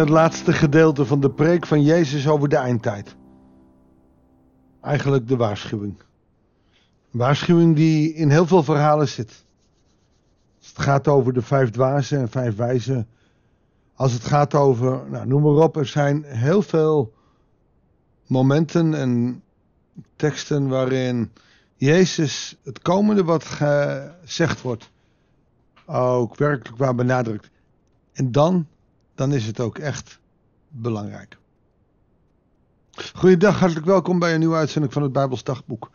het laatste gedeelte van de preek van Jezus over de eindtijd. Eigenlijk de waarschuwing. Een waarschuwing die in heel veel verhalen zit. Als het gaat over de vijf dwazen en vijf wijzen. Als het gaat over, nou, noem maar op, er zijn heel veel momenten en teksten waarin Jezus het komende wat gezegd wordt ook werkelijk waar benadrukt. En dan, dan is het ook echt belangrijk. Goedendag, hartelijk welkom bij een nieuwe uitzending van het Bijbels Dagboek.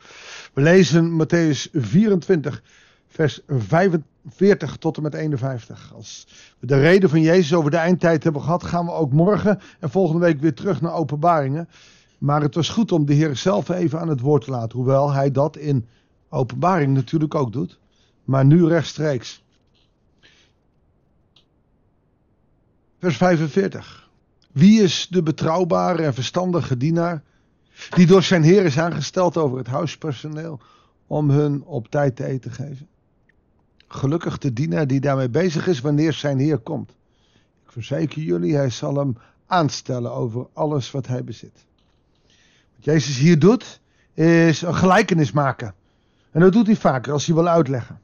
We lezen Matthäus 24, vers 45 tot en met 51. Als we de reden van Jezus over de eindtijd hebben gehad, gaan we ook morgen en volgende week weer terug naar openbaringen. Maar het was goed om de Heer zelf even aan het woord te laten, hoewel hij dat in openbaring natuurlijk ook doet. Maar nu rechtstreeks. Vers 45. Wie is de betrouwbare en verstandige dienaar die door zijn heer is aangesteld over het huispersoneel om hun op tijd te eten te geven? Gelukkig de dienaar die daarmee bezig is wanneer zijn heer komt. Ik verzeker jullie, hij zal hem aanstellen over alles wat hij bezit. Wat Jezus hier doet, is een gelijkenis maken. En dat doet hij vaker als hij wil uitleggen.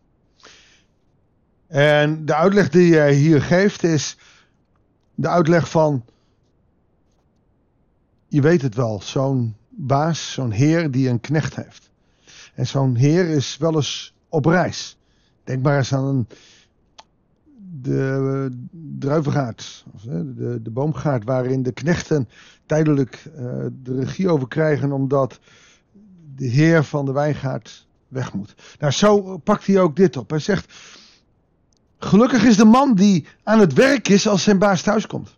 En de uitleg die hij hier geeft is de uitleg van, je weet het wel, zo'n baas, zo'n heer die een knecht heeft. En zo'n heer is wel eens op reis. Denk maar eens aan een, de druivengaard, de, de boomgaard, waarin de knechten tijdelijk uh, de regie over krijgen omdat de heer van de wijngaard weg moet. Nou, zo pakt hij ook dit op. Hij zegt, Gelukkig is de man die aan het werk is als zijn baas thuiskomt.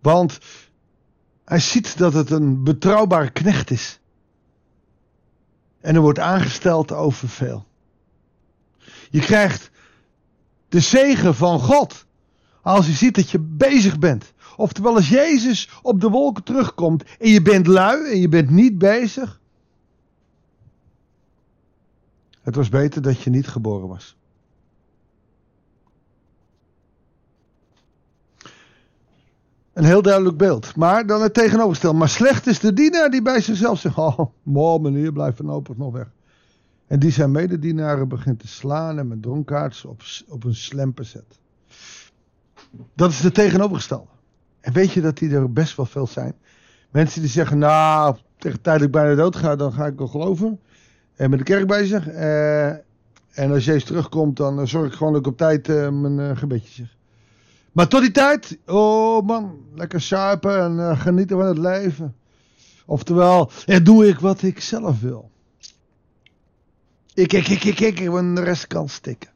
Want hij ziet dat het een betrouwbare knecht is. En er wordt aangesteld over veel. Je krijgt de zegen van God als je ziet dat je bezig bent. Oftewel als Jezus op de wolken terugkomt en je bent lui en je bent niet bezig. Het was beter dat je niet geboren was. Een heel duidelijk beeld. Maar dan het tegenovergestelde. Maar slecht is de dienaar die bij zichzelf zegt: Oh, mooi meneer, blijf voorlopig nog weg. En die zijn mededienaren begint te slaan en met dronkaards op, op een slempen zet. Dat is de tegenovergestelde. En weet je dat die er best wel veel zijn? Mensen die zeggen: Nou, tegen tijd ik bijna dood ga, dan ga ik wel geloven. En met de kerk bezig. Eh, en als Jezus terugkomt, dan zorg ik gewoon dat ik op tijd uh, mijn uh, gebedje zeg. Maar tot die tijd, oh man, lekker suipen en uh, genieten van het leven. Oftewel, er doe ik wat ik zelf wil. Ik, ik, ik, ik, ik, en de rest kan stikken.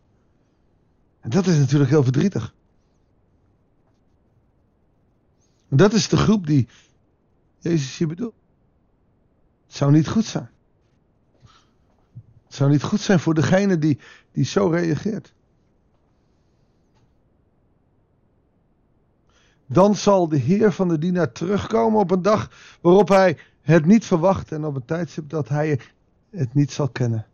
En dat is natuurlijk heel verdrietig. Dat is de groep die Jezus hier bedoelt. Het zou niet goed zijn. Het zou niet goed zijn voor degene die, die zo reageert. Dan zal de Heer van de dienaar terugkomen op een dag waarop hij het niet verwacht en op een tijdstip dat hij het niet zal kennen.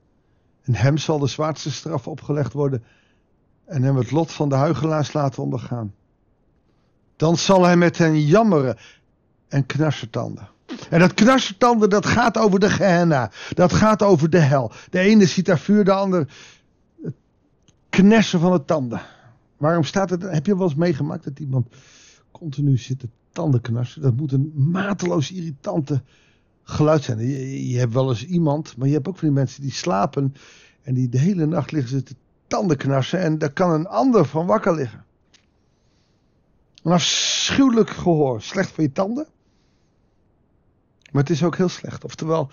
En hem zal de zwaarste straf opgelegd worden en hem het lot van de huigelaars laten ondergaan. Dan zal hij met hen jammeren en knarsetanden. En dat knarsetanden, dat gaat over de Gehenna. Dat gaat over de hel. De ene ziet daar vuur, de ander het knersen van de tanden. Waarom staat het? Heb je wel eens meegemaakt dat iemand continu zitten tandenknarsen. Dat moet een mateloos irritante geluid zijn. Je, hebt wel eens iemand, maar je hebt ook van die mensen die slapen en die de hele nacht liggen ze te tandenknarsen en daar kan een ander van wakker liggen. Een afschuwelijk gehoor. Slecht voor je tanden. Maar het is ook heel slecht. Oftewel,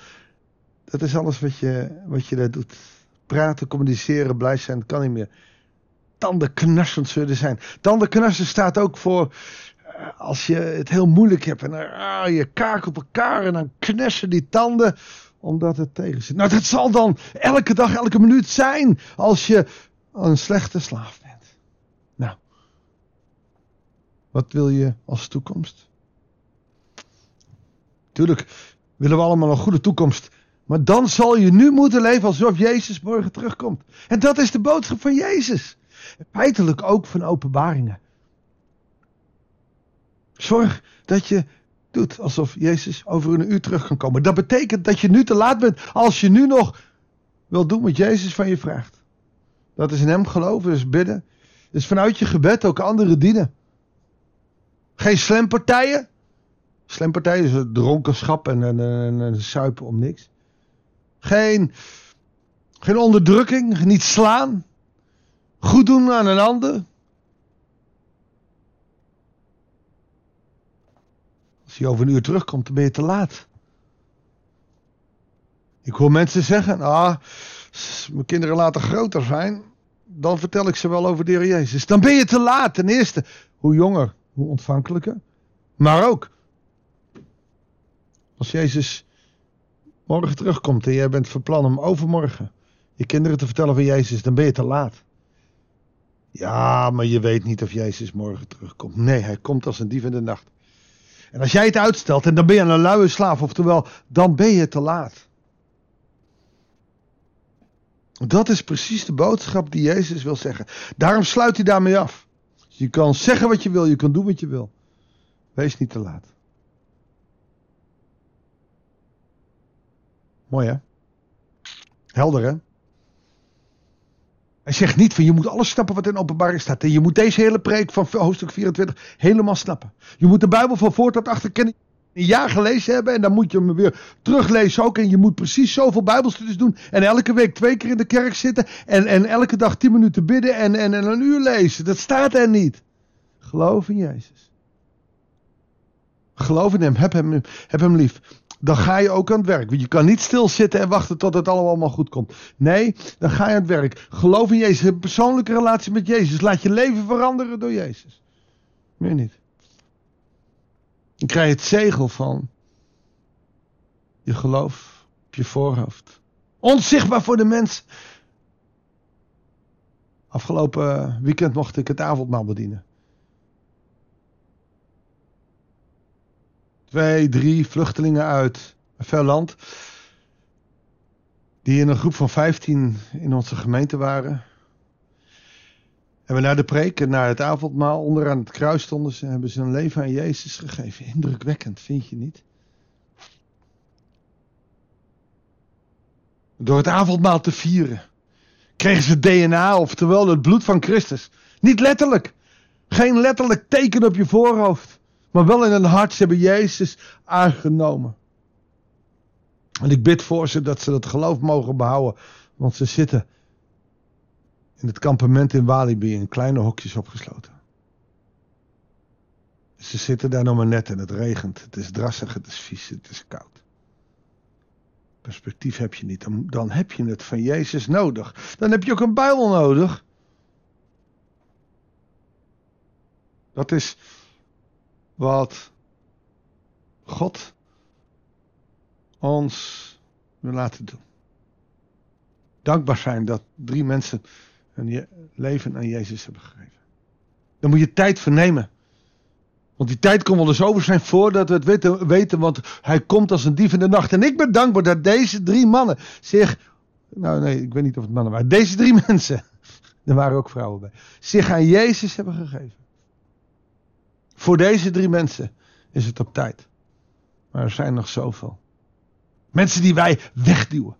dat is alles wat je, wat je daar doet. Praten, communiceren, blij zijn, kan niet meer. Tandenknarsend zullen zijn. Tandenknarsen staat ook voor als je het heel moeilijk hebt en ah, je kaak op elkaar en dan knessen die tanden omdat het tegen zit. Nou, dat zal dan elke dag, elke minuut zijn als je een slechte slaaf bent. Nou, wat wil je als toekomst? Tuurlijk willen we allemaal een goede toekomst. Maar dan zal je nu moeten leven alsof Jezus morgen terugkomt. En dat is de boodschap van Jezus. Feitelijk ook van openbaringen. Zorg dat je doet alsof Jezus over een uur terug kan komen. Dat betekent dat je nu te laat bent als je nu nog wil doen wat Jezus van je vraagt. Dat is in hem geloven, dus bidden. Dus vanuit je gebed ook anderen dienen. Geen slempartijen. Slempartijen is dronkenschap en, en, en, en suipen om niks. Geen, geen onderdrukking, niet slaan. Goed doen aan een ander. Als hij over een uur terugkomt, dan ben je te laat. Ik hoor mensen zeggen, ah, mijn kinderen laten groter zijn, dan vertel ik ze wel over de Jezus. Dan ben je te laat. Ten eerste, hoe jonger, hoe ontvankelijker. Maar ook, als Jezus morgen terugkomt en jij bent van plan om overmorgen je kinderen te vertellen van Jezus, dan ben je te laat. Ja, maar je weet niet of Jezus morgen terugkomt. Nee, hij komt als een dief in de nacht. En als jij het uitstelt en dan ben je een luie slaaf, oftewel, dan ben je te laat. Dat is precies de boodschap die Jezus wil zeggen. Daarom sluit hij daarmee af. Je kan zeggen wat je wil, je kan doen wat je wil. Wees niet te laat. Mooi hè? Helder hè? Zegt niet van je moet alles snappen wat in openbaring staat. En je moet deze hele preek van hoofdstuk 24 helemaal snappen. Je moet de Bijbel van voor tot achter kennen. Een jaar gelezen hebben en dan moet je hem weer teruglezen ook. En je moet precies zoveel Bijbelstudies doen. En elke week twee keer in de kerk zitten. En, en elke dag tien minuten bidden en, en, en een uur lezen. Dat staat er niet. Geloof in Jezus. Geloof in hem. Heb hem, heb hem lief dan ga je ook aan het werk. Want je kan niet stilzitten en wachten tot het allemaal goed komt. Nee, dan ga je aan het werk. Geloof in Jezus. Heb een persoonlijke relatie met Jezus. Laat je leven veranderen door Jezus. Meer niet. Dan krijg je het zegel van je geloof op je voorhoofd. Onzichtbaar voor de mens. Afgelopen weekend mocht ik het avondmaal bedienen. Twee, drie vluchtelingen uit een ver land. Die in een groep van 15 in onze gemeente waren. En we naar de preek en naar het avondmaal onderaan het kruis stonden ze. Hebben ze hun leven aan Jezus gegeven. Indrukwekkend, vind je niet? Door het avondmaal te vieren. Kregen ze DNA, oftewel het bloed van Christus. Niet letterlijk. Geen letterlijk teken op je voorhoofd. Maar wel in hun hart, ze hebben Jezus aangenomen. En ik bid voor ze dat ze dat geloof mogen behouden. Want ze zitten in het kampement in Walibi in kleine hokjes opgesloten. Ze zitten daar nog maar net en het regent. Het is drassig, het is vies, het is koud. Perspectief heb je niet. Dan, heb je het van Jezus nodig. Dan heb je ook een Bijbel nodig. Dat is wat God ons wil laten doen. Dankbaar zijn dat drie mensen hun leven aan Jezus hebben gegeven. Dan moet je tijd vernemen. Want die tijd komt wel eens over zijn voordat we het weten, weten, want hij komt als een dief in de nacht. En ik ben dankbaar dat deze drie mannen zich, nou nee, ik weet niet of het mannen waren, deze drie mensen, er waren ook vrouwen bij, zich aan Jezus hebben gegeven. Voor deze drie mensen is het op tijd. Maar er zijn nog zoveel. Mensen die wij wegduwen.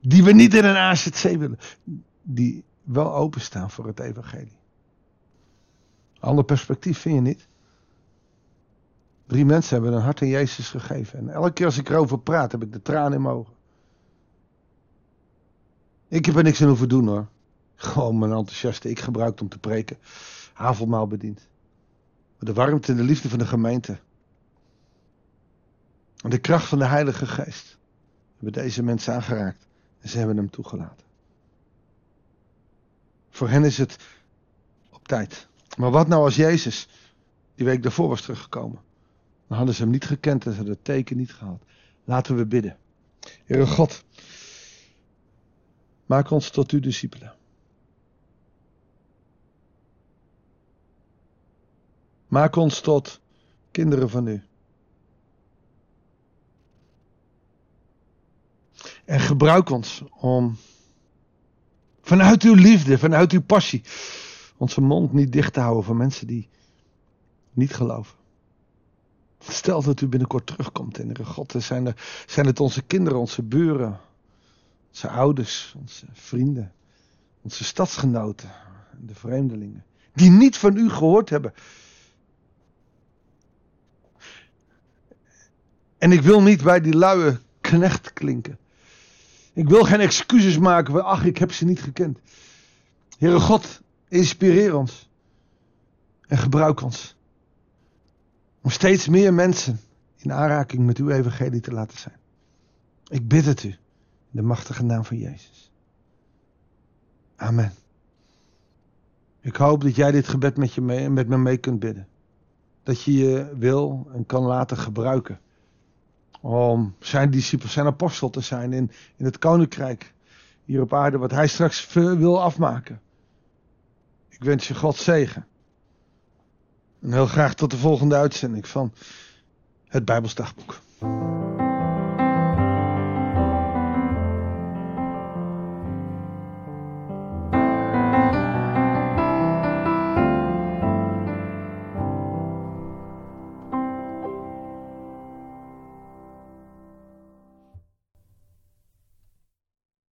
Die we niet in een AZC willen. Die wel openstaan voor het evangelie. Ander perspectief vind je niet? Drie mensen hebben een hart aan Jezus gegeven. En elke keer als ik erover praat, heb ik de tranen in mijn ogen. Ik heb er niks aan hoeven doen hoor. Gewoon mijn enthousiaste ik gebruikt om te preken. Avondmaal bediend de warmte en de liefde van de gemeente. En de kracht van de Heilige Geest hebben deze mensen aangeraakt. En ze hebben hem toegelaten. Voor hen is het op tijd. Maar wat nou als Jezus die week daarvoor was teruggekomen? Dan hadden ze hem niet gekend en ze hadden het teken niet gehad. Laten we bidden. Heere God, maak ons tot uw discipelen. Maak ons tot kinderen van u. En gebruik ons om vanuit uw liefde, vanuit uw passie, onze mond niet dicht te houden van mensen die niet geloven. Stel dat u binnenkort terugkomt, Heere God. Zijn, er, zijn het onze kinderen, onze buren, onze ouders, onze vrienden, onze stadsgenoten, de vreemdelingen. Die niet van u gehoord hebben. En ik wil niet bij die luie knecht klinken. Ik wil geen excuses maken. Ach, ik heb ze niet gekend. Heere God, inspireer ons. En gebruik ons. Om steeds meer mensen in aanraking met uw evangelie te laten zijn. Ik bid het u. In de machtige naam van Jezus. Amen. Ik hoop dat jij dit gebed met, je met me mee kunt bidden. Dat je je wil en kan laten gebruiken. Om zijn discipel, zijn apostel te zijn in, in het koninkrijk hier op aarde. Wat hij straks wil afmaken. Ik wens je God zegen. En heel graag tot de volgende uitzending van het Bijbelsdagboek.